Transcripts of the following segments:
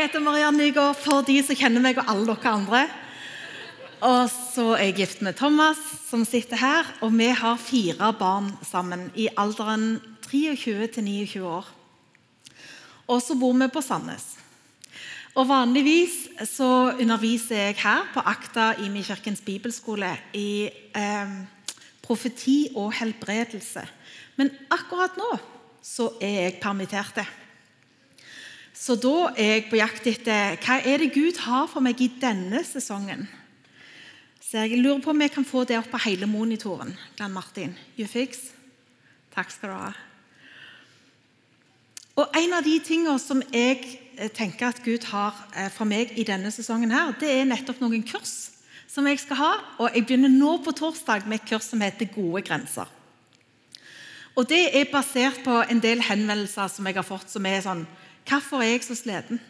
Jeg heter Mariann Nygaard, for de som kjenner meg, og alle dere andre. Og så er jeg gift med Thomas, som sitter her. Og vi har fire barn sammen i alderen 23 til 29 år. Og så bor vi på Sandnes. Og Vanligvis så underviser jeg her på Akta i min kirkens bibelskole i eh, profeti og helbredelse. Men akkurat nå så er jeg permittert. Så da er jeg på jakt etter hva er det Gud har for meg i denne sesongen. Så jeg lurer på om jeg kan få det opp på hele monitoren. Glenn Martin, you fix? Takk skal du ha. Og En av de tingene som jeg eh, tenker at Gud har eh, for meg i denne sesongen, her, det er nettopp noen kurs som jeg skal ha. Og Jeg begynner nå på torsdag med et kurs som heter Gode grenser. Og Det er basert på en del henvendelser som jeg har fått, som er sånn Hvorfor er jeg så sliten?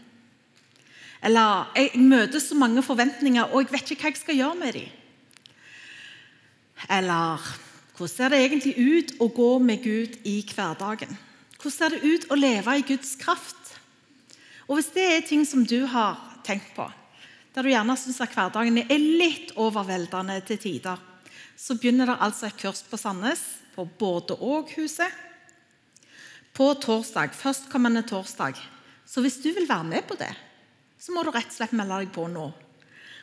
Eller jeg møter så mange forventninger, og jeg vet ikke hva jeg skal gjøre med dem. Eller hvordan ser det egentlig ut å gå med Gud i hverdagen? Hvordan ser det ut å leve i Guds kraft? Og Hvis det er ting som du har tenkt på, der du gjerne syns at hverdagen er litt overveldende til tider, så begynner det altså et kurs på Sandnes, på Både og-huset på torsdag, førstkommende torsdag. Så hvis du vil være med på det, så må du rett og slett melde deg på nå.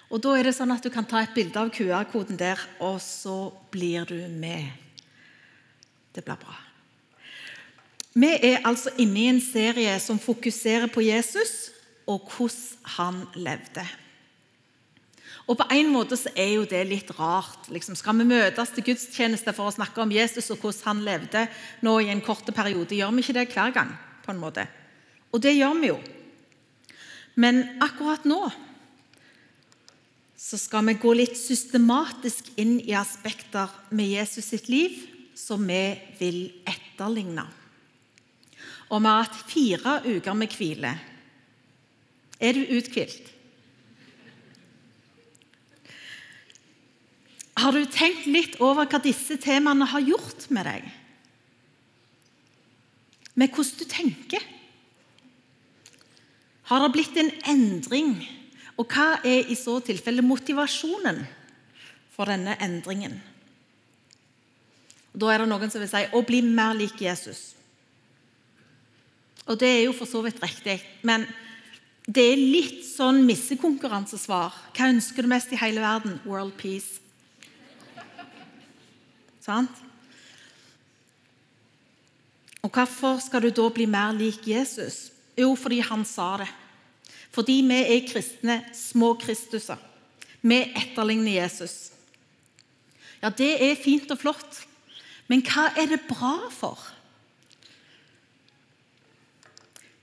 Og Da er det sånn at du kan ta et bilde av QR-koden der, og så blir du med. Det blir bra. Vi er altså inne i en serie som fokuserer på Jesus og hvordan han levde. Og På en måte så er jo det litt rart. Liksom, skal vi møtes til gudstjeneste for å snakke om Jesus og hvordan han levde nå i en kort periode? Gjør vi ikke det hver gang? på en måte? Og det gjør vi jo. Men akkurat nå så skal vi gå litt systematisk inn i aspekter med Jesus sitt liv som vi vil etterligne. Og vi har hatt fire uker med hvile. Er du uthvilt? Har du tenkt litt over hva disse temaene har gjort med deg? Med hvordan du tenker? Har det blitt en endring? Og hva er i så tilfelle motivasjonen for denne endringen? Da er det noen som vil si å bli mer lik Jesus. Og det er jo for så vidt riktig, men det er litt sånn missekonkurransesvar. Hva ønsker du mest i hele verden? World peace. Sant? Og Hvorfor skal du da bli mer lik Jesus? Jo, fordi han sa det. Fordi vi er kristne, små Kristuser. Vi etterligner Jesus. Ja, det er fint og flott, men hva er det bra for?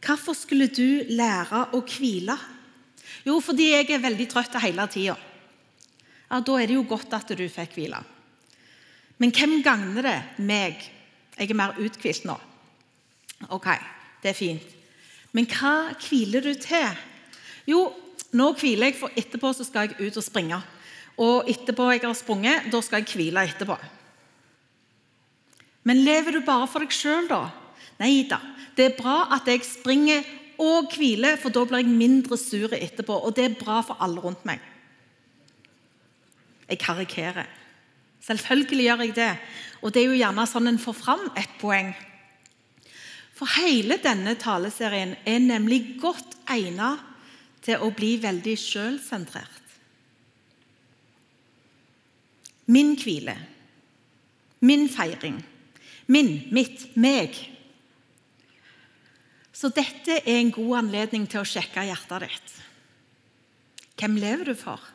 Hvorfor skulle du lære å hvile? Jo, fordi jeg er veldig trøtt hele tida. Ja, da er det jo godt at du fikk hvile. Men hvem gagner det meg? Jeg er mer uthvilt nå. Ok, det er fint. Men hva hviler du til? Jo, nå hviler jeg, for etterpå så skal jeg ut og springe. Og etterpå jeg har sprunget, da skal jeg hvile etterpå. Men lever du bare for deg sjøl, da? Nei da. Det er bra at jeg springer og hviler, for da blir jeg mindre sur etterpå. Og det er bra for alle rundt meg. Jeg karikerer. Selvfølgelig gjør jeg det. Og det er jo gjerne sånn en får fram et poeng. For hele denne taleserien er nemlig godt egnet til å bli veldig sjølsentrert. Min hvile, min feiring, min, mitt, meg. Så dette er en god anledning til å sjekke hjertet ditt. Hvem lever du for?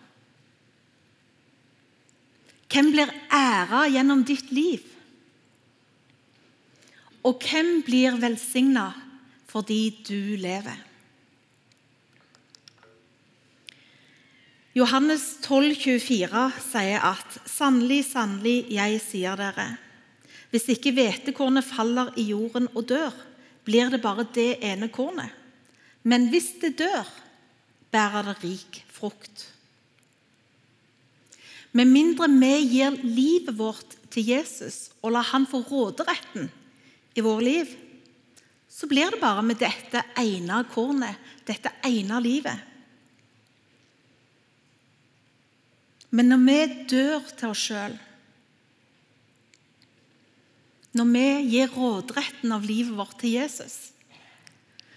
Hvem blir æra gjennom ditt liv? Og hvem blir velsigna fordi du lever? Johannes 12, 24 sier at sannelig, sannelig, jeg sier dere, hvis ikke hvetekornet faller i jorden og dør, blir det bare det ene kornet. Men hvis det dør, bærer det rik frukt. Med mindre vi gir livet vårt til Jesus og lar han få råderetten i vårt liv, så blir det bare med dette ene kornet, dette ene livet. Men når vi dør til oss sjøl, når vi gir råderetten av livet vårt til Jesus,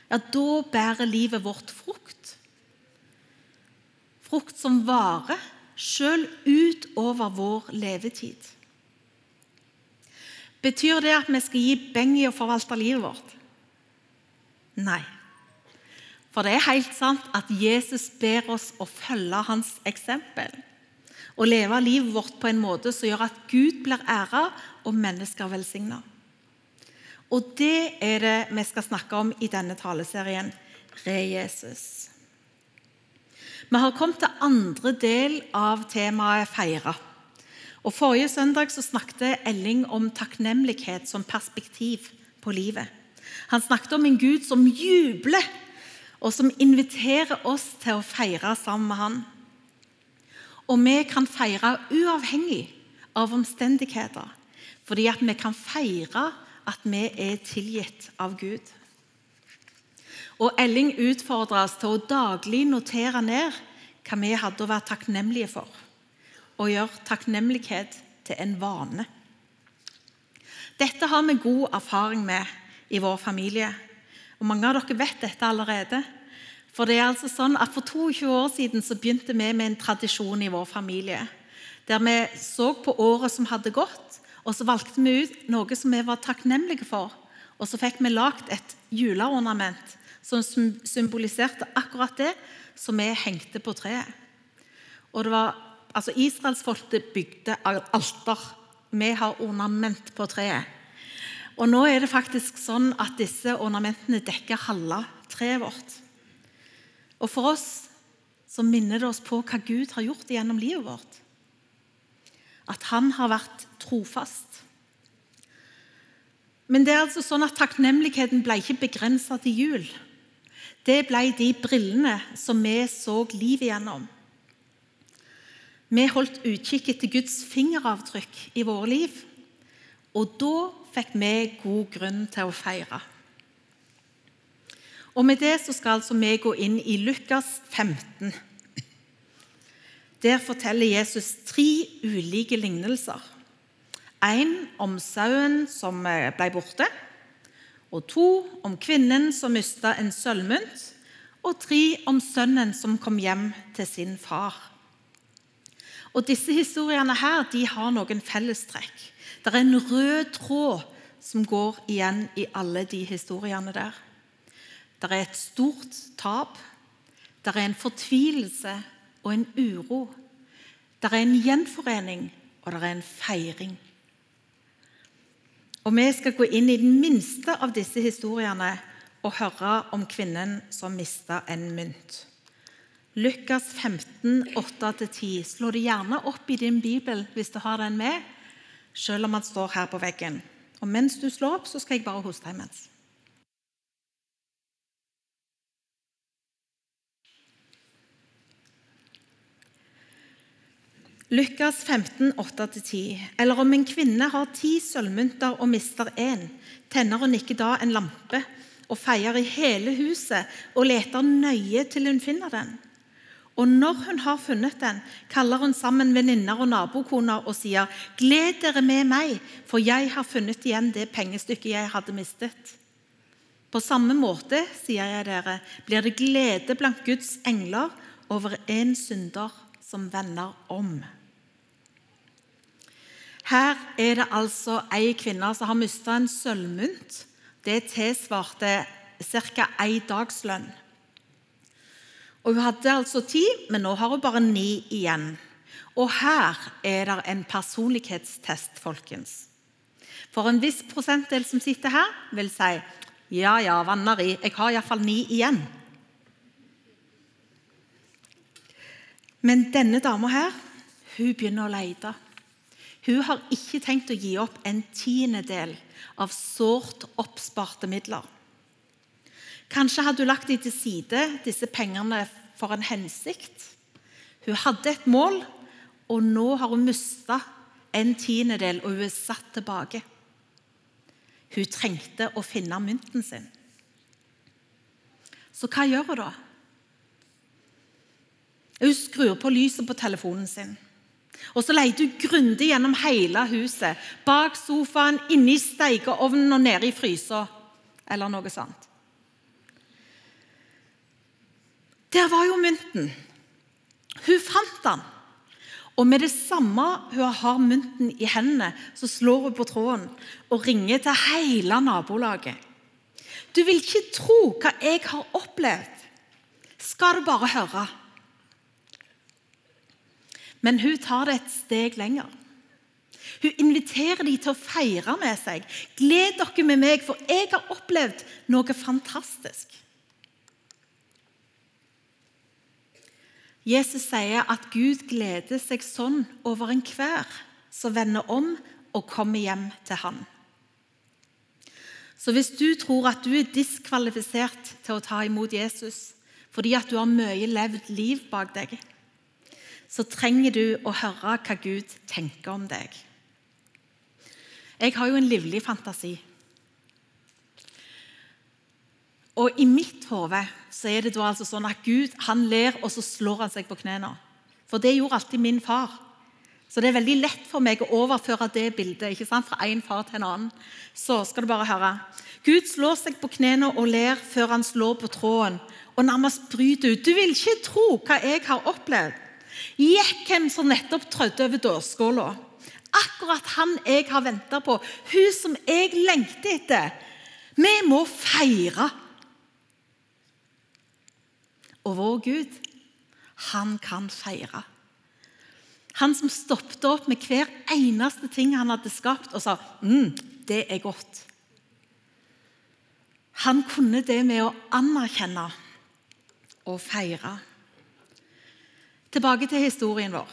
ja, da bærer livet vårt frukt. Frukt som varer sjøl utover vår levetid. Betyr det at vi skal gi beng i å forvalte livet vårt? Nei. For det er helt sant at Jesus ber oss å følge hans eksempel. Og leve livet vårt på en måte som gjør at Gud blir æra og mennesker velsigna. Og det er det vi skal snakke om i denne taleserien Re Jesus. Vi har kommet til andre del av temaet feire. Og Forrige søndag så snakket Elling om takknemlighet som perspektiv på livet. Han snakket om en Gud som jubler, og som inviterer oss til å feire sammen med han. Og vi kan feire uavhengig av omstendigheter, fordi at vi kan feire at vi er tilgitt av Gud. Og Elling utfordrer oss til å daglig notere ned hva vi hadde å være takknemlige for, og gjøre takknemlighet til en vane. Dette har vi god erfaring med i vår familie. Og Mange av dere vet dette allerede. For det er altså sånn at For 22 år siden så begynte vi med en tradisjon i vår familie. Der vi så på året som hadde gått, og så valgte vi ut noe som vi var takknemlige for. Og så fikk vi lagd et juleornament som symboliserte akkurat det som vi hengte på treet. Og det var, altså Israelsfolket bygde alter. Vi har ornament på treet. Og nå er det faktisk sånn at disse ornamentene dekker halve treet vårt. Og for oss så minner det oss på hva Gud har gjort gjennom livet vårt. At han har vært trofast. Men det er altså sånn at takknemligheten ble ikke begrensa til jul. Det ble de brillene som vi så livet gjennom. Vi holdt utkikk etter Guds fingeravtrykk i våre liv. Og da fikk vi god grunn til å feire. Og Med det så skal altså vi gå inn i Lukas 15. Der forteller Jesus tre ulike lignelser. En om sauen som eh, ble borte, og to om kvinnen som mista en sølvmynt, og tre om sønnen som kom hjem til sin far. Og Disse historiene her, de har noen fellestrekk. Det er en rød tråd som går igjen i alle de historiene der. Det er et stort tap. Det er en fortvilelse og en uro. Det er en gjenforening, og det er en feiring. Og Vi skal gå inn i den minste av disse historiene og høre om kvinnen som mista en mynt. Lukas 15, 8-10. Slå det gjerne opp i din bibel hvis du har den med selv om den står her på veggen. Og Mens du slår opp, så skal jeg bare hoste imens. Lukas 15, 8-10. Eller om en kvinne har ti sølvmynter og mister én, tenner hun ikke da en lampe og feier i hele huset og leter nøye til hun finner den? Og når hun har funnet den, kaller hun sammen venninner og nabokoner og sier, 'Gled dere med meg, for jeg har funnet igjen det pengestykket jeg hadde mistet.' På samme måte, sier jeg dere, blir det glede blant Guds engler over en synder som vender om. Her er det altså ei kvinne som har mista en sølvmynt. Det tilsvarte ca. ei dagslønn. Og Hun hadde altså ti, men nå har hun bare ni igjen. Og her er det en personlighetstest, folkens. For en viss prosentdel som sitter her, vil si ja, ja, vanneri, jeg har iallfall ni igjen. Men denne dama her, hun begynner å lete. Hun har ikke tenkt å gi opp en tiendedel av sårt oppsparte midler. Kanskje hadde hun lagt dem til side, disse pengene, for en hensikt. Hun hadde et mål, og nå har hun mista en tiendedel, og hun er satt tilbake. Hun trengte å finne mynten sin. Så hva gjør hun da? Hun skrur på lyset på telefonen sin. Og Så leter hun grundig gjennom hele huset. Bak sofaen, inni stekeovnen og nede i frysa. Eller noe sånt. Der var jo mynten. Hun fant den. Og med det samme hun har mynten i hendene, så slår hun på tråden og ringer til hele nabolaget. Du vil ikke tro hva jeg har opplevd. Skal du bare høre. Men hun tar det et steg lenger. Hun inviterer dem til å feire med seg. Gled dere med meg, for jeg har opplevd noe fantastisk. Jesus sier at Gud gleder seg sånn over enhver som vender om og kommer hjem til han. Så hvis du tror at du er diskvalifisert til å ta imot Jesus fordi at du har mye levd liv bak deg, så trenger du å høre hva Gud tenker om deg. Jeg har jo en livlig fantasi. Og I mitt hode er det da altså sånn at Gud han ler, og så slår han seg på knærne. For det gjorde alltid min far. Så det er veldig lett for meg å overføre det bildet ikke sant? fra en far til en annen. Så skal du bare høre. Gud slår seg på knærne og ler før han slår på tråden og nærmest bryter ut. Du vil ikke tro hva jeg har opplevd gikk hvem som nettopp trødde over dørskåla. Akkurat han jeg har venta på, hun som jeg lengter etter. Vi må feire. Og vår Gud, han kan feire. Han som stoppet opp med hver eneste ting han hadde skapt, og sa mm, 'Det er godt'. Han kunne det med å anerkjenne og feire. Tilbake til historien vår.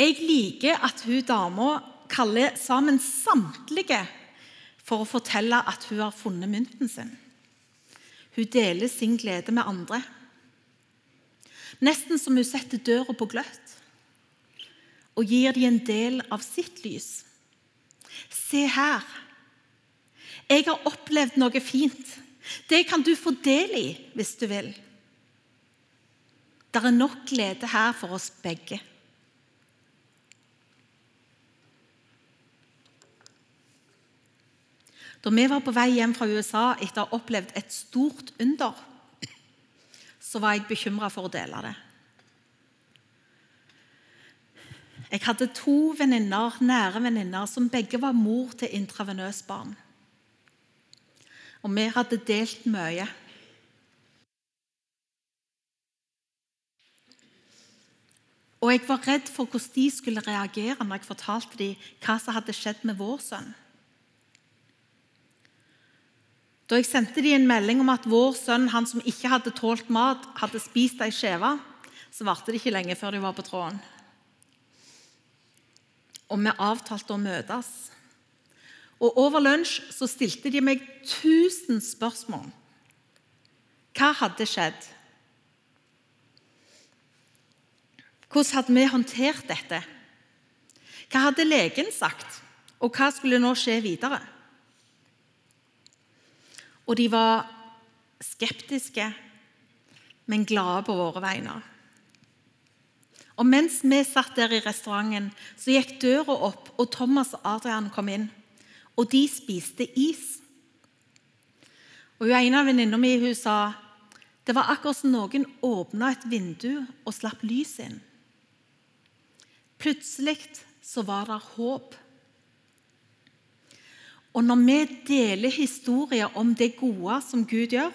Jeg liker at hun dama kaller sammen samtlige for å fortelle at hun har funnet mynten sin. Hun deler sin glede med andre. Nesten som hun setter døra på gløtt og gir dem en del av sitt lys. Se her. Jeg har opplevd noe fint. Det kan du få del i hvis du vil. Det er nok glede her for oss begge. Da vi var på vei hjem fra USA etter å ha opplevd et stort under, så var jeg bekymra for å dele det. Jeg hadde to veninner, nære venninner som begge var mor til intravenøsbarn. Og vi hadde delt mye. Og jeg var redd for hvordan de skulle reagere når jeg fortalte dem hva som hadde skjedd med vår sønn. Da jeg sendte dem en melding om at vår sønn, han som ikke hadde tålt mat, hadde spist ei skive, så varte det ikke lenge før de var på tråden. Og vi avtalte å møtes. Og Over lunsj så stilte de meg tusen spørsmål. Hva hadde skjedd? Hvordan hadde vi håndtert dette? Hva hadde legen sagt, og hva skulle nå skje videre? Og de var skeptiske, men glade på våre vegne. Og Mens vi satt der i restauranten, så gikk døra opp, og Thomas og Adrian kom inn. Og de spiste is. Og hun ene av venninna mi sa det var akkurat som noen åpna et vindu og slapp lys inn. Plutselig så var det håp. Og når vi deler historier om det gode som Gud gjør,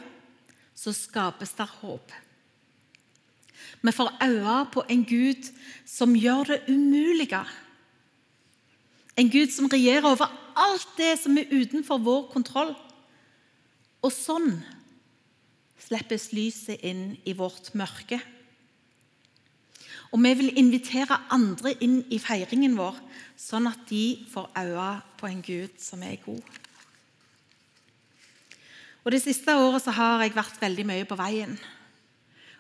så skapes det håp. Vi får øye på en Gud som gjør det umulige. En Gud som regjerer over alt det som er utenfor vår kontroll. Og sånn slippes lyset inn i vårt mørke. Og vi vil invitere andre inn i feiringen vår, sånn at de får øye på en Gud som er god. Og Det siste året har jeg vært veldig mye på veien.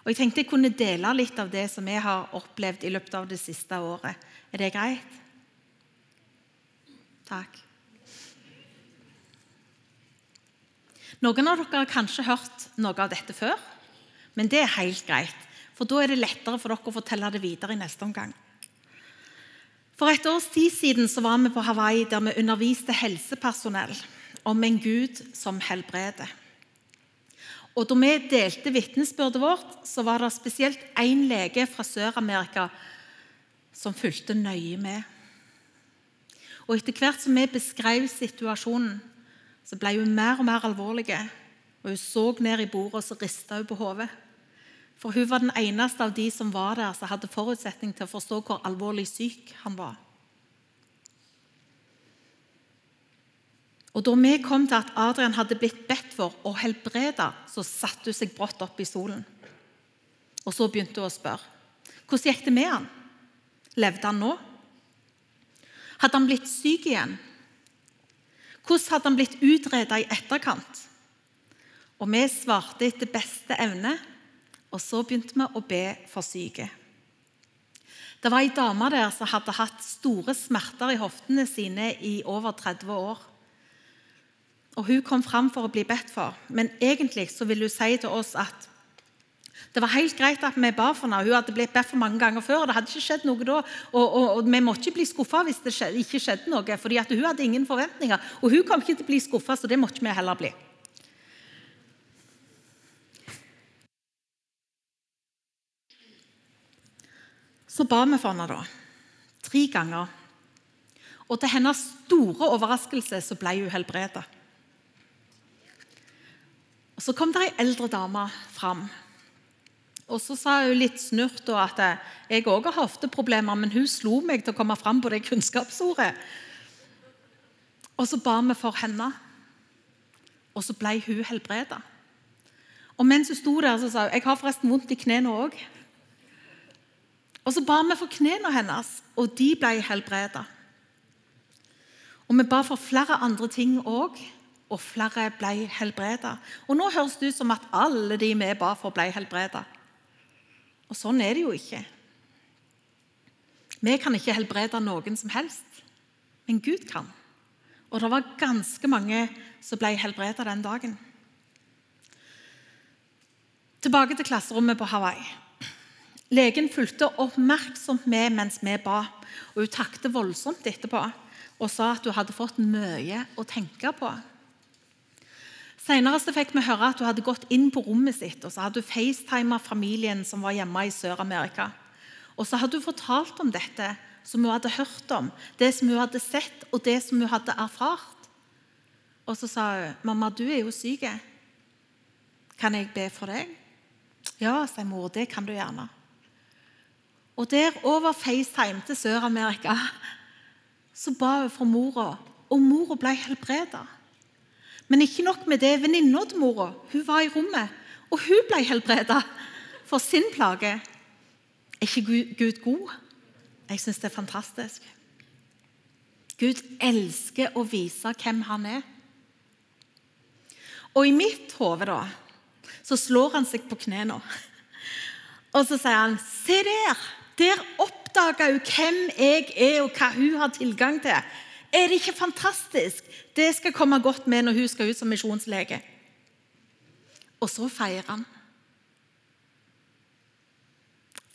Og Jeg tenkte jeg kunne dele litt av det som jeg har opplevd i løpet av det siste året. Er det greit? Takk. Noen av dere har kanskje hørt noe av dette før, men det er helt greit. For da er det lettere for dere å fortelle det videre i neste omgang. For et års tid siden så var vi på Hawaii der vi underviste helsepersonell om en Gud som helbreder. Og Da vi delte vitnesbyrdet vårt, så var det spesielt én lege fra Sør-Amerika som fulgte nøye med. Og Etter hvert som vi beskrev situasjonen, så ble hun mer og mer alvorlig. Og Hun så ned i bordet og så rista hun på hodet. For hun var den eneste av de som var der, som hadde forutsetning til å forstå hvor alvorlig syk han var. Og Da vi kom til at Adrian hadde blitt bedt for og helbrede, så satte hun seg brått opp i solen. Og Så begynte hun å spørre. Hvordan gikk det med han? Levde han nå? Hadde han blitt syk igjen? Hvordan hadde han blitt utreda i etterkant? Og vi svarte etter beste evne, og så begynte vi å be for syke. Det var ei dame der som hadde hatt store smerter i hoftene sine i over 30 år. Og Hun kom fram for å bli bedt for, men egentlig så ville hun si til oss at det var helt greit at vi ba for henne. Hun hadde blitt bedt for mange ganger før. og det hadde ikke skjedd noe da, og, og, og Vi måtte ikke bli skuffa hvis det ikke skjedde noe, fordi hun hadde ingen forventninger. Og hun kom ikke til å bli skuffa, så det måtte vi heller bli. Så ba vi for henne da, tre ganger. Og til hennes store overraskelse så ble hun helbredet. Og Så kom det ei eldre dame fram. Og Så sa hun litt snurt at jeg òg har hofteproblemer, men hun slo meg til å komme fram på det kunnskapsordet. Og så ba vi for henne, og så ble hun helbredet. Og mens hun sto der, så sa hun jeg har forresten vondt i knærne òg. Og så ba vi for knærne hennes, og de ble helbreda. Og vi ba for flere andre ting òg og flere ble helbreda. Og nå høres det ut som at alle de vi ba for, ble helbreda. Og sånn er det jo ikke. Vi kan ikke helbrede noen som helst, men Gud kan. Og det var ganske mange som ble helbreda den dagen. Tilbake til klasserommet på Hawaii. Legen fulgte oppmerksomt med mens vi ba, og hun takket voldsomt etterpå og sa at hun hadde fått mye å tenke på. Senere fikk vi høre at hun hadde gått inn på rommet sitt og så hadde hun facetimet familien som var hjemme i Sør-Amerika. Og så hadde hun fortalt om dette som hun hadde hørt om, det som hun hadde sett og det som hun hadde erfart. Og så sa hun, 'Mamma, du er jo syk. Kan jeg be for deg?' 'Ja', sa mor. 'Det kan du gjerne.' Og der over FaceTime til Sør-Amerika så ba hun for mora, og mora ble helbreda. Men ikke nok med det. Venninna til mora hun var i rommet, og hun ble helbreda for sin plage. Er ikke Gud god? Jeg syns det er fantastisk. Gud elsker å vise hvem han er. Og i mitt hode da, så slår han seg på knærne. Og så sier han, 'Se der! Der oppdaga hun hvem jeg er, og hva hun har tilgang til.' Er det ikke fantastisk? Det skal komme godt med når hun skal ut som misjonslege. Og så feirer han.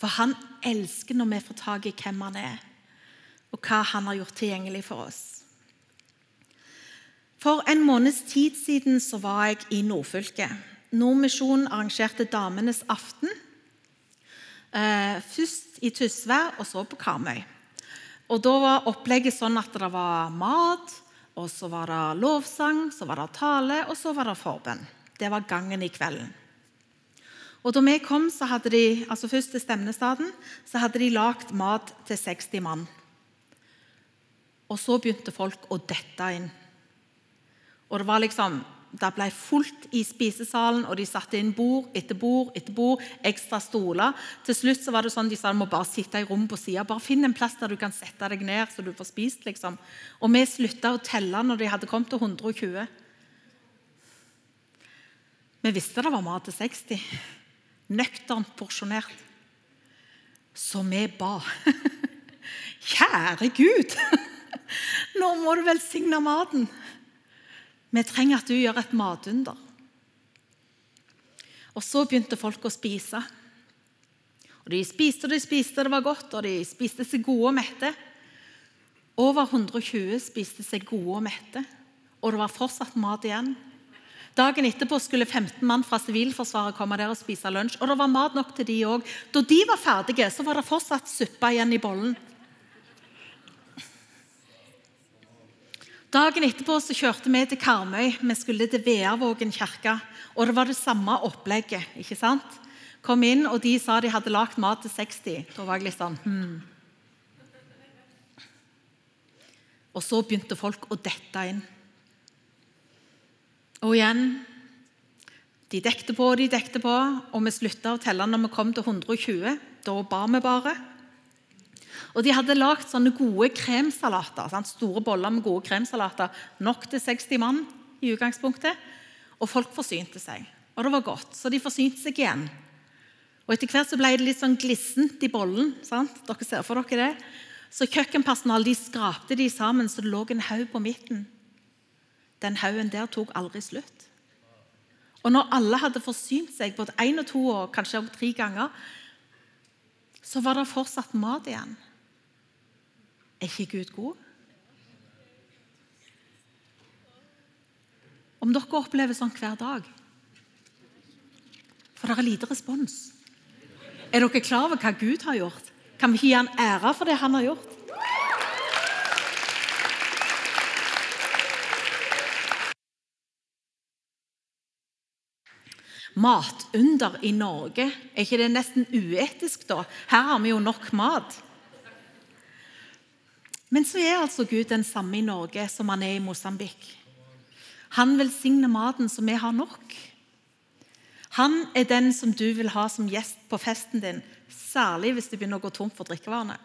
For han elsker når vi får tak i hvem han er, og hva han har gjort tilgjengelig for oss. For en måneds tid siden så var jeg i nordfylket. Nordmisjonen arrangerte Damenes aften. Eh, først i Tysvær og så på Karmøy. Og Da var opplegget sånn at det var mat, og så var det lovsang, så var det tale, og så var det forbønn. Det var gangen i kvelden. Og Da vi kom, så hadde de altså først til Stemnestaden, så hadde de lagd mat til 60 mann. Og så begynte folk å dette inn. Og det var liksom det ble fullt i spisesalen, og de satte inn bord etter bord etter bord, ekstra stoler. Til slutt så var det sånn de sa du må bare sitte i rom på sida. Bare finn en plass der du kan sette deg ned, så du får spist. liksom. Og vi slutta å telle når de hadde kommet til 120. Vi visste det var mat til 60. Nøkternt porsjonert. Så vi ba. Kjære Gud! Nå må du velsigne maten. Vi trenger at du gjør et matunder. Og så begynte folk å spise. Og De spiste og de spiste, det var godt, og de spiste seg gode og mette. Over 120 spiste seg gode og mette, og det var fortsatt mat igjen. Dagen etterpå skulle 15 mann fra Sivilforsvaret komme der og spise lunsj. Og det var mat nok til de òg. Da de var ferdige, så var det fortsatt suppe igjen i bollen. Dagen etterpå så kjørte vi til Karmøy. Vi skulle til Veavågen kirke. Og det var det samme opplegget. ikke sant? Kom inn, og de sa de hadde lagd mat til 60. Da var jeg litt sånn hmm. Og så begynte folk å dette inn. Og igjen De dekte på og de dekte på, og vi slutta å telle når vi kom til 120. Da ba vi bare. Og de hadde lagd sånne gode kremsalater. Sant? Store boller med gode kremsalater. Nok til 60 mann i utgangspunktet. Og folk forsynte seg. Og det var godt, så de forsynte seg igjen. Og Etter hvert så ble det litt sånn glissent i bollen. Sant? Dere ser for dere det. Så kjøkkenpersonalet de skrapte de sammen så det lå en haug på midten. Den haugen der tok aldri slutt. Og når alle hadde forsynt seg både én og to og kanskje tre ganger, så var det fortsatt mat igjen. Er ikke Gud god? Om dere opplever sånn hver dag For det er lite respons. Er dere klar over hva Gud har gjort? Kan vi gi han ære for det han har gjort? Matunder i Norge, er ikke det nesten uetisk da? Her har vi jo nok mat. Men så er altså Gud den samme i Norge som han er i Mosambik. Han velsigner maten så vi har nok. Han er den som du vil ha som gjest på festen din, særlig hvis du begynner å gå tomt for drikkevarene.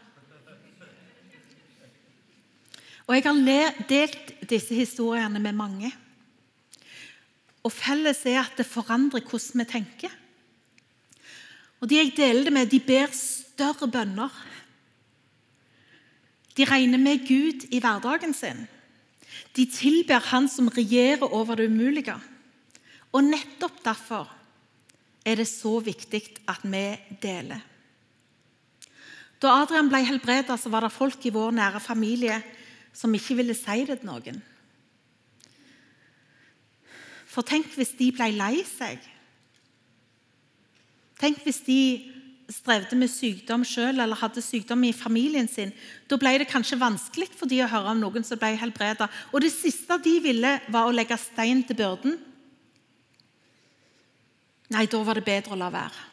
Og Jeg har delt disse historiene med mange. Og Felles er at det forandrer hvordan vi tenker. Og De jeg deler det med, de ber større bønner de regner med Gud i hverdagen sin. De tilber Han som regjerer over det umulige. Og nettopp derfor er det så viktig at vi deler. Da Adrian ble helbredet, var det folk i vår nære familie som ikke ville si det til noen. For tenk hvis de ble lei seg. Tenk hvis de strevde med sykdom selv eller hadde sykdom i familien sin, da ble det kanskje vanskelig for de å høre om noen som ble helbredet. Og det siste de ville, var å legge stein til byrden. Nei, da var det bedre å la være.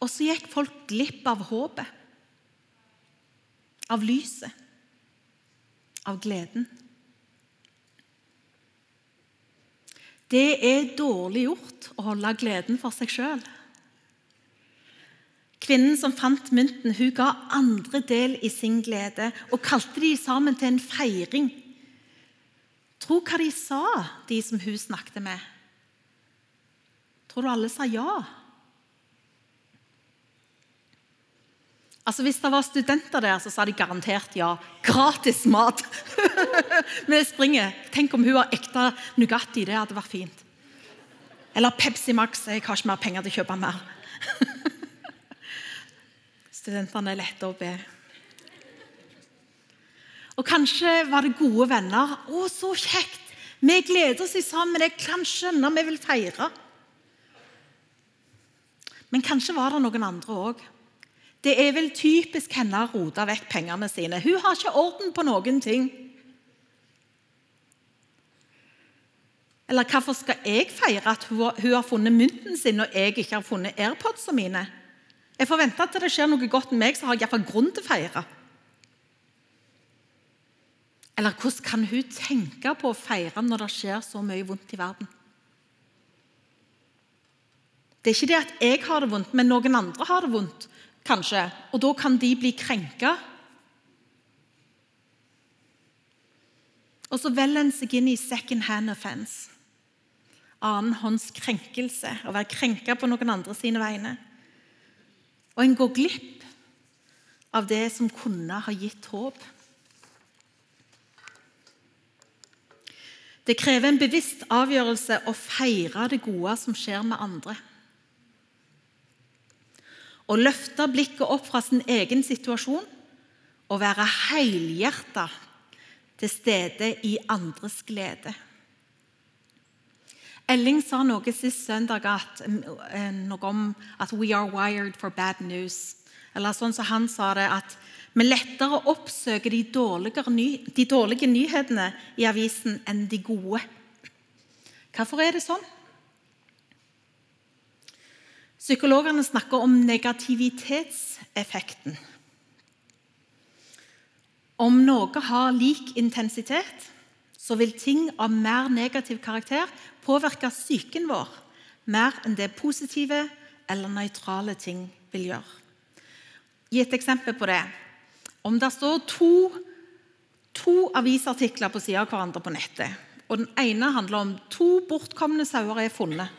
Og så gikk folk glipp av håpet, av lyset, av gleden. Det er dårlig gjort å holde gleden for seg sjøl. Kvinnen som fant mynten, hun ga andre del i sin glede og kalte de sammen til en feiring. Tro hva de sa, de som hun snakket med. Tror du alle sa ja? Altså Hvis det var studenter der, så sa de garantert ja. Gratis mat! Vi springer. Tenk om hun har ekte Nugatti. Det hadde vært fint. Eller Pepsi Max. Jeg har ikke mer penger til å kjøpe mer. Studentene er lette å be. Og kanskje var det gode venner. 'Å, så kjekt! Vi gleder oss sammen. Jeg kan skjønne vi vil feire.' Men kanskje var det noen andre òg det er vel typisk henne å rote vekk pengene sine. Hun har ikke orden på noen ting. Eller hvorfor skal jeg feire at hun har funnet mynten sin, når jeg ikke har funnet airpodsene mine? Jeg forventer at det skjer noe godt med meg, så har jeg iallfall grunn til å feire. Eller hvordan kan hun tenke på å feire når det skjer så mye vondt i verden? Det er ikke det at jeg har det vondt, men noen andre har det vondt kanskje, og da kan de bli krenka. Og så velger en seg inn i second hand offense. Annenhånds krenkelse. Å være krenka på noen andre sine vegne. Og en går glipp av det som kunne ha gitt håp. Det krever en bevisst avgjørelse å feire det gode som skjer med andre. Å løfte blikket opp fra sin egen situasjon og være helhjerta til stede i andres glede. Elling sa noe sist søndag at, eh, noe om at 'we are wired for bad news'. Eller sånn som han sa det, at vi lettere oppsøker de dårlige, de dårlige nyhetene i avisen enn de gode. Hvorfor er det sånn? Psykologene snakker om negativitetseffekten. Om noe har lik intensitet, så vil ting av mer negativ karakter påvirke psyken vår mer enn det positive eller nøytrale ting vil gjøre. Gi et eksempel på det. Om det står to, to avisartikler på siden av hverandre på nettet, og den ene handler om to bortkomne sauer er funnet,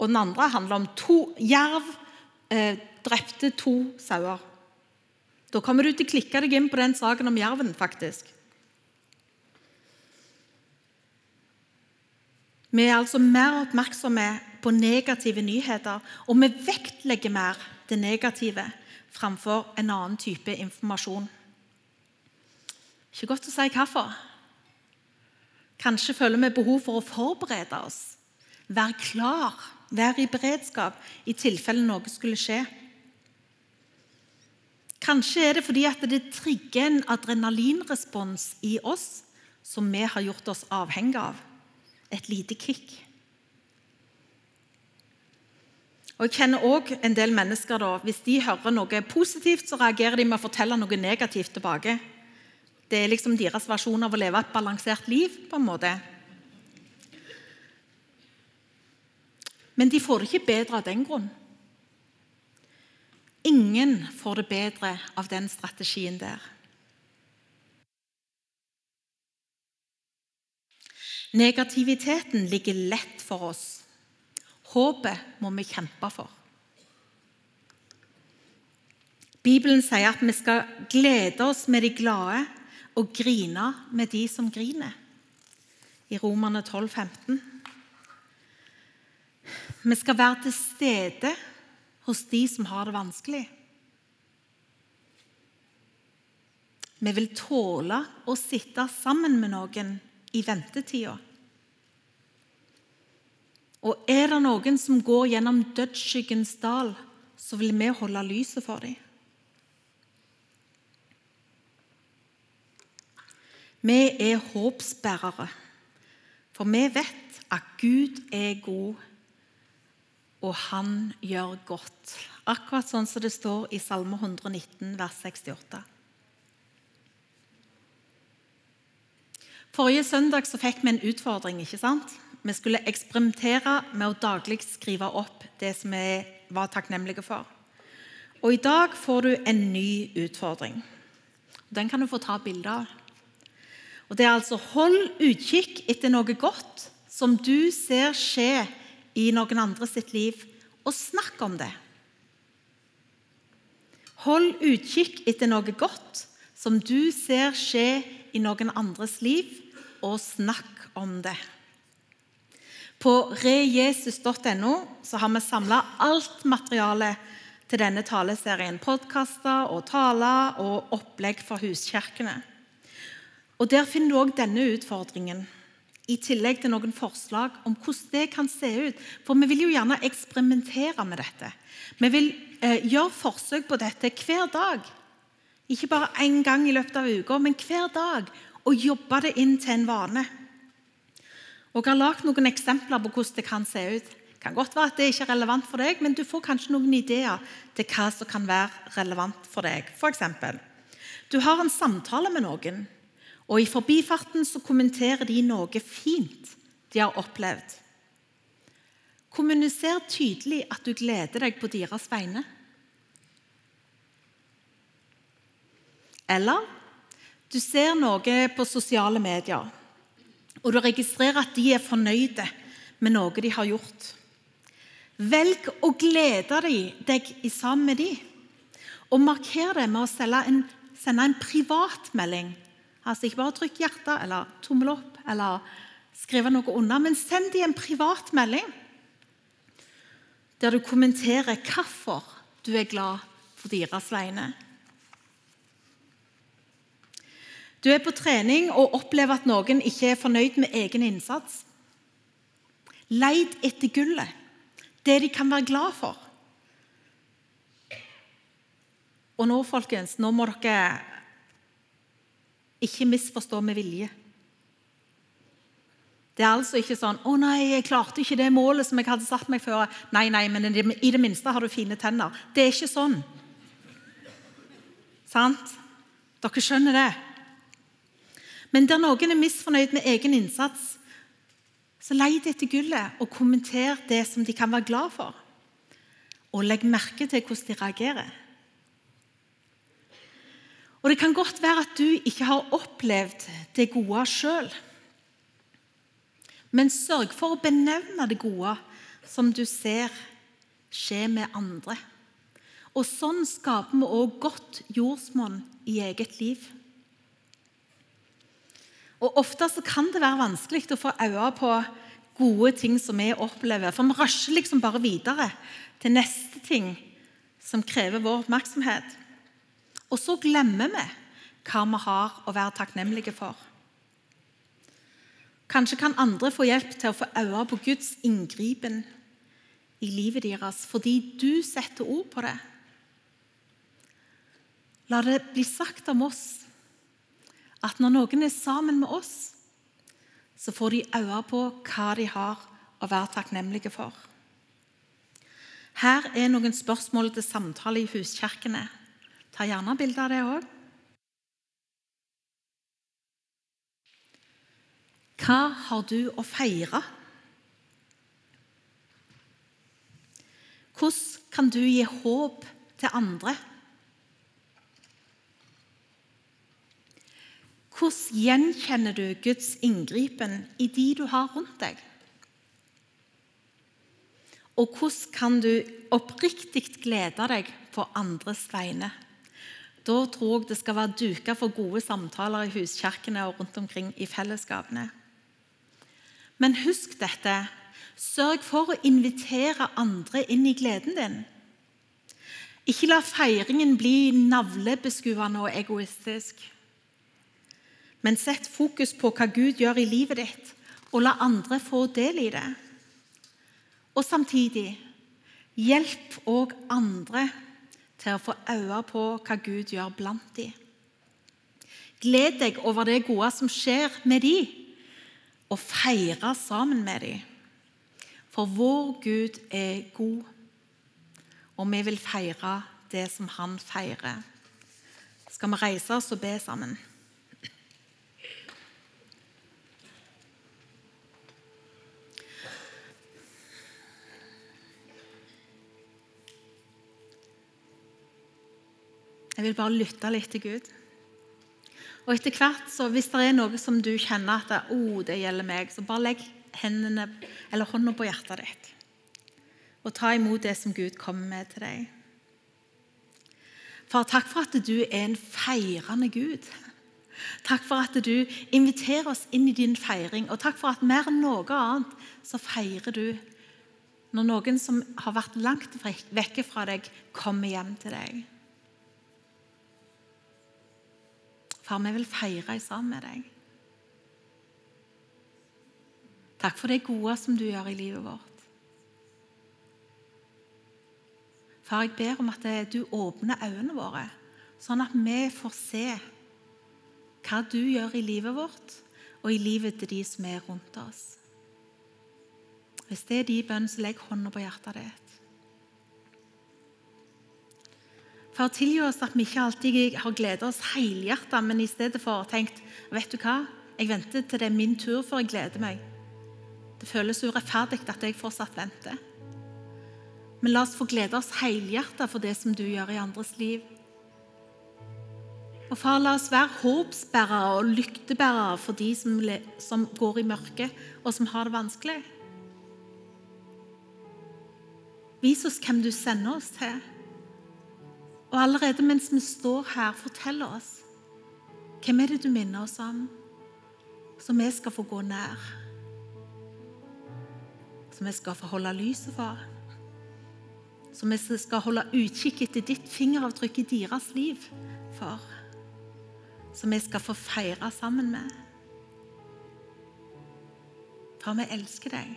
og den andre handler om to jerv eh, drepte to sauer. Da kommer du til å klikke deg inn på den saken om jerven. faktisk. Vi er altså mer oppmerksomme på negative nyheter, og vi vektlegger mer det negative framfor en annen type informasjon. Ikke godt å si hvorfor. Kanskje føler vi behov for å forberede oss, være klar, være i beredskap i tilfelle noe skulle skje. Kanskje er det fordi at det trigger en adrenalinrespons i oss som vi har gjort oss avhengig av. Et lite kick. Og Jeg kjenner også en del mennesker da, Hvis de hører noe positivt, så reagerer de med å fortelle noe negativt tilbake. Det er liksom deres versjon av å leve et balansert liv. på en måte. Men de får det ikke bedre av den grunn. Ingen får det bedre av den strategien der. Negativiteten ligger lett for oss. Håpet må vi kjempe for. Bibelen sier at vi skal glede oss med de glade og grine med de som griner. I Romerne 12, 15. Vi skal være til stede hos de som har det vanskelig. Vi vil tåle å sitte sammen med noen i ventetida. Og er det noen som går gjennom dødsskyggens dal, så vil vi holde lyset for dem. Vi er håpsbærere, for vi vet at Gud er god, og han gjør godt. Akkurat sånn som det står i Salme 119, vers 68. Forrige søndag så fikk vi en utfordring. ikke sant? Vi skulle eksperimentere med å daglig skrive opp det som vi var takknemlige for. Og I dag får du en ny utfordring. Den kan du få ta bilde av. Og Det er altså Hold utkikk etter noe godt som du ser skje i noen andre sitt liv, og snakk om det. Hold utkikk etter noe godt som du ser skje i noen andres liv, og snakk om det. På rejesus.no har vi samla alt materialet til denne taleserien. Podkaster og taler og opplegg for huskirkene. Og Der finner du òg denne utfordringen, i tillegg til noen forslag om hvordan det kan se ut. For vi vil jo gjerne eksperimentere med dette. Vi vil eh, gjøre forsøk på dette hver dag. Ikke bare én gang i løpet av uka, men hver dag. Og jobbe det inn til en vane. Og Jeg har lagd noen eksempler på hvordan det kan se ut. Det kan godt være at det ikke er relevant for deg, men du får kanskje noen ideer til hva som kan være relevant for deg. For eksempel, du har en samtale med noen, og i forbifarten så kommenterer de noe fint de har opplevd. Kommuniser tydelig at du gleder deg på deres vegne. Eller du ser noe på sosiale medier, og du registrerer at de er fornøyde med noe de har gjort. Velg å glede deg sammen med dem, og marker det med å en, sende en privatmelding. Altså Ikke bare trykk hjerte eller tommel opp eller skrive noe under, men send dem en privat melding der du kommenterer hvorfor du er glad for deres vegne. Du er på trening og opplever at noen ikke er fornøyd med egen innsats. Leid etter gullet, det de kan være glad for. Og nå, folkens, nå må dere ikke misforstå med vilje. Det er altså ikke sånn 'Å nei, jeg klarte ikke det målet som jeg hadde satt meg før.' Nei, nei, men i det minste har du fine tenner. Det er ikke sånn. Sant? Dere skjønner det? Men der noen er misfornøyd med egen innsats, så leid etter gullet og kommenter det som de kan være glad for. Og legg merke til hvordan de reagerer. Og Det kan godt være at du ikke har opplevd det gode sjøl. Men sørg for å benevne det gode som du ser skje med andre. Og Sånn skaper vi også godt jordsmonn i eget liv. Og Ofte så kan det være vanskelig å få øye på gode ting som vi opplever. For vi rusher liksom bare videre til neste ting som krever vår oppmerksomhet. Og så glemmer vi hva vi har å være takknemlige for. Kanskje kan andre få hjelp til å få øye på Guds inngripen i livet deres fordi du setter ord på det. La det bli sagt om oss at når noen er sammen med oss, så får de øye på hva de har å være takknemlige for. Her er noen spørsmål til samtale i huskirkene. Ta gjerne bilde av det òg. Hva har du å feire? Hvordan kan du gi håp til andre? Hvordan gjenkjenner du Guds inngripen i de du har rundt deg? Og hvordan kan du oppriktig glede deg på andres vegne? Da tror jeg det skal være duka for gode samtaler i huskirkene og rundt omkring i fellesskapene. Men husk dette. Sørg for å invitere andre inn i gleden din. Ikke la feiringen bli navlebeskuende og egoistisk. Men sett fokus på hva Gud gjør i livet ditt, og la andre få del i det. Og samtidig hjelp òg andre til å få øye på hva Gud gjør blant dem. Gled deg over det gode som skjer med dem, og feire sammen med dem. For vår Gud er god, og vi vil feire det som han feirer. Skal vi reise oss og be sammen? Jeg vil bare lytte litt til Gud. Og etter hvert, så Hvis det er noe som du kjenner at oh, det gjelder meg, så bare legg hendene, eller hånda på hjertet ditt. Og ta imot det som Gud kommer med til deg. Far, takk for at du er en feirende Gud. Takk for at du inviterer oss inn i din feiring. Og takk for at mer enn noe annet så feirer du når noen som har vært langt vekke fra deg, kommer hjem til deg. Far, vi vil feire sammen med deg. Takk for det gode som du gjør i livet vårt. Far, jeg ber om at du åpner øynene våre, sånn at vi får se hva du gjør i livet vårt og i livet til de som er rundt oss. Hvis det er de bønn, så legg hånda på hjertet ditt. Far, tilgi oss at vi ikke alltid har gledet oss helhjertet, men i stedet for tenkt vet du hva, jeg venter til det er min tur før jeg gleder meg. Det føles urettferdig at jeg fortsatt venter. Men la oss få glede oss helhjertet for det som du gjør i andres liv. Og far, La oss være håpsbærere og lyktebærere for de som, som går i mørket, og som har det vanskelig. Vis oss hvem du sender oss til. Og allerede mens vi står her, fortell oss hvem er det du minner oss om, så vi skal få gå nær. som vi skal få holde lyset for. Som vi skal holde utkikk etter ditt fingeravtrykk i deres liv for. Som vi skal få feire sammen med. For vi elsker deg.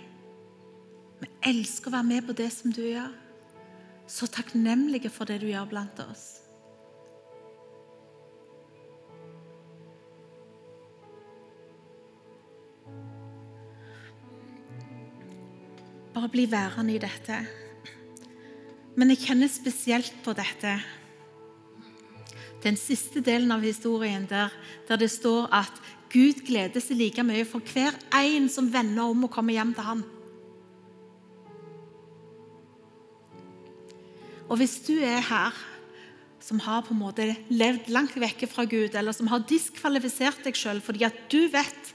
Vi elsker å være med på det som du gjør. Så takknemlige for det du gjør blant oss. Bare bli værende i dette. Men jeg kjenner spesielt på dette. Den siste delen av historien der, der det står at Gud gleder seg like mye for hver en som vender om og kommer hjem til ham. Og hvis du er her som har på en måte levd langt vekke fra Gud, eller som har diskvalifisert deg sjøl fordi at du vet,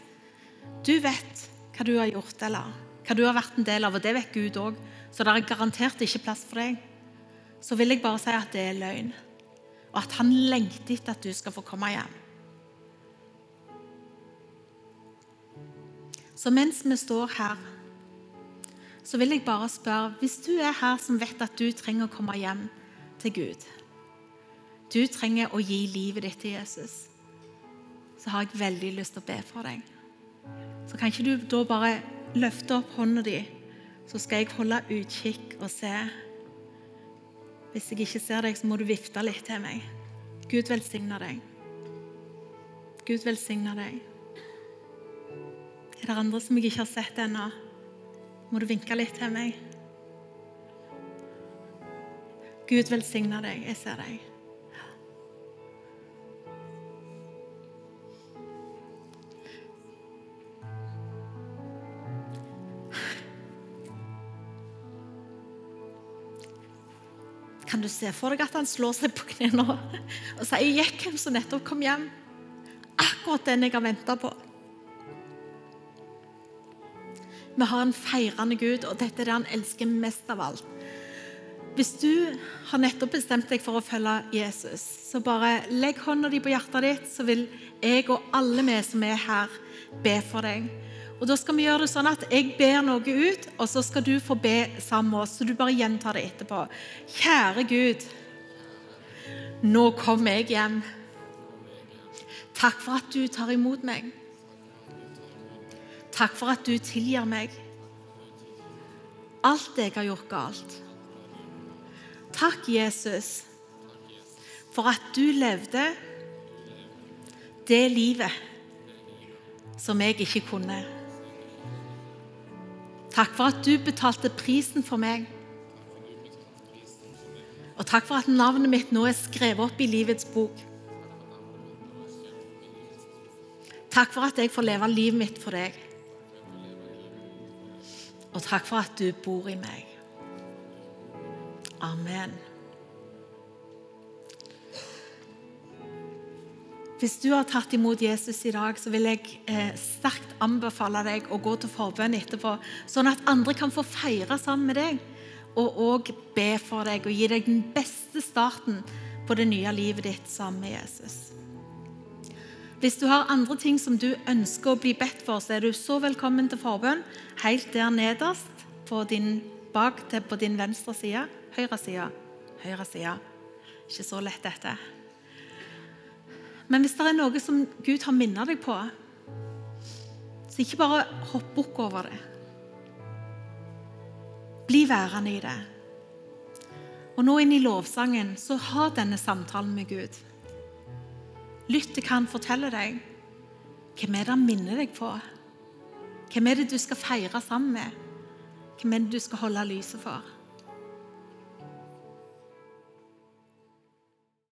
du vet hva du har gjort, eller hva du har vært en del av, og det vet Gud òg, så det er garantert ikke plass for deg, så vil jeg bare si at det er løgn. Og at han lengter etter at du skal få komme hjem. Så mens vi står her, så vil jeg bare spørre Hvis du er her som vet at du trenger å komme hjem til Gud Du trenger å gi livet ditt til Jesus. Så har jeg veldig lyst til å be for deg. Så kan ikke du da bare løfte opp hånda di, så skal jeg holde utkikk og se. Hvis jeg ikke ser deg, så må du vifte litt til meg. Gud velsigne deg. Gud velsigne deg. Er det andre som jeg ikke har sett ennå? Må du vinke litt til meg? Gud velsigne deg. Jeg ser deg. Kan du se for deg at han slår seg på knærne og sier 'Gikk hvem som nettopp kom hjem'? Akkurat den jeg har venta på. Vi har en feirende Gud, og dette er det han elsker mest av alt. Hvis du har nettopp bestemt deg for å følge Jesus, så bare legg hånda di på hjertet ditt, så vil jeg og alle vi som er her, be for deg. Og Da skal vi gjøre det sånn at jeg ber noe ut, og så skal du få be sammen med oss. Så du bare gjentar det etterpå. Kjære Gud, nå kommer jeg hjem. Takk for at du tar imot meg. Takk for at du tilgir meg alt jeg har gjort galt. Takk, Jesus, for at du levde det livet som jeg ikke kunne. Takk for at du betalte prisen for meg. Og takk for at navnet mitt nå er skrevet opp i livets bok. Takk for at jeg får leve livet mitt for deg. Og takk for at du bor i meg. Amen. Hvis du har tatt imot Jesus i dag, så vil jeg eh, sterkt anbefale deg å gå til forbønn etterpå, sånn at andre kan få feire sammen med deg og òg be for deg og gi deg den beste starten på det nye livet ditt sammen med Jesus. Hvis du har andre ting som du ønsker å bli bedt for, så er du så velkommen til forbønn helt der nederst på din, bak til på din venstre side. Høyre side. Høyre side. Ikke så lett, dette. Men hvis det er noe som Gud har minnet deg på, så ikke bare hopp bukk over det. Bli værende i det. Og nå inn i lovsangen, så ha denne samtalen med Gud. Lytt til hva han forteller deg. Hvem er det han minner deg på? Hvem er det du skal feire sammen med? Hvem er det du skal holde lyset for?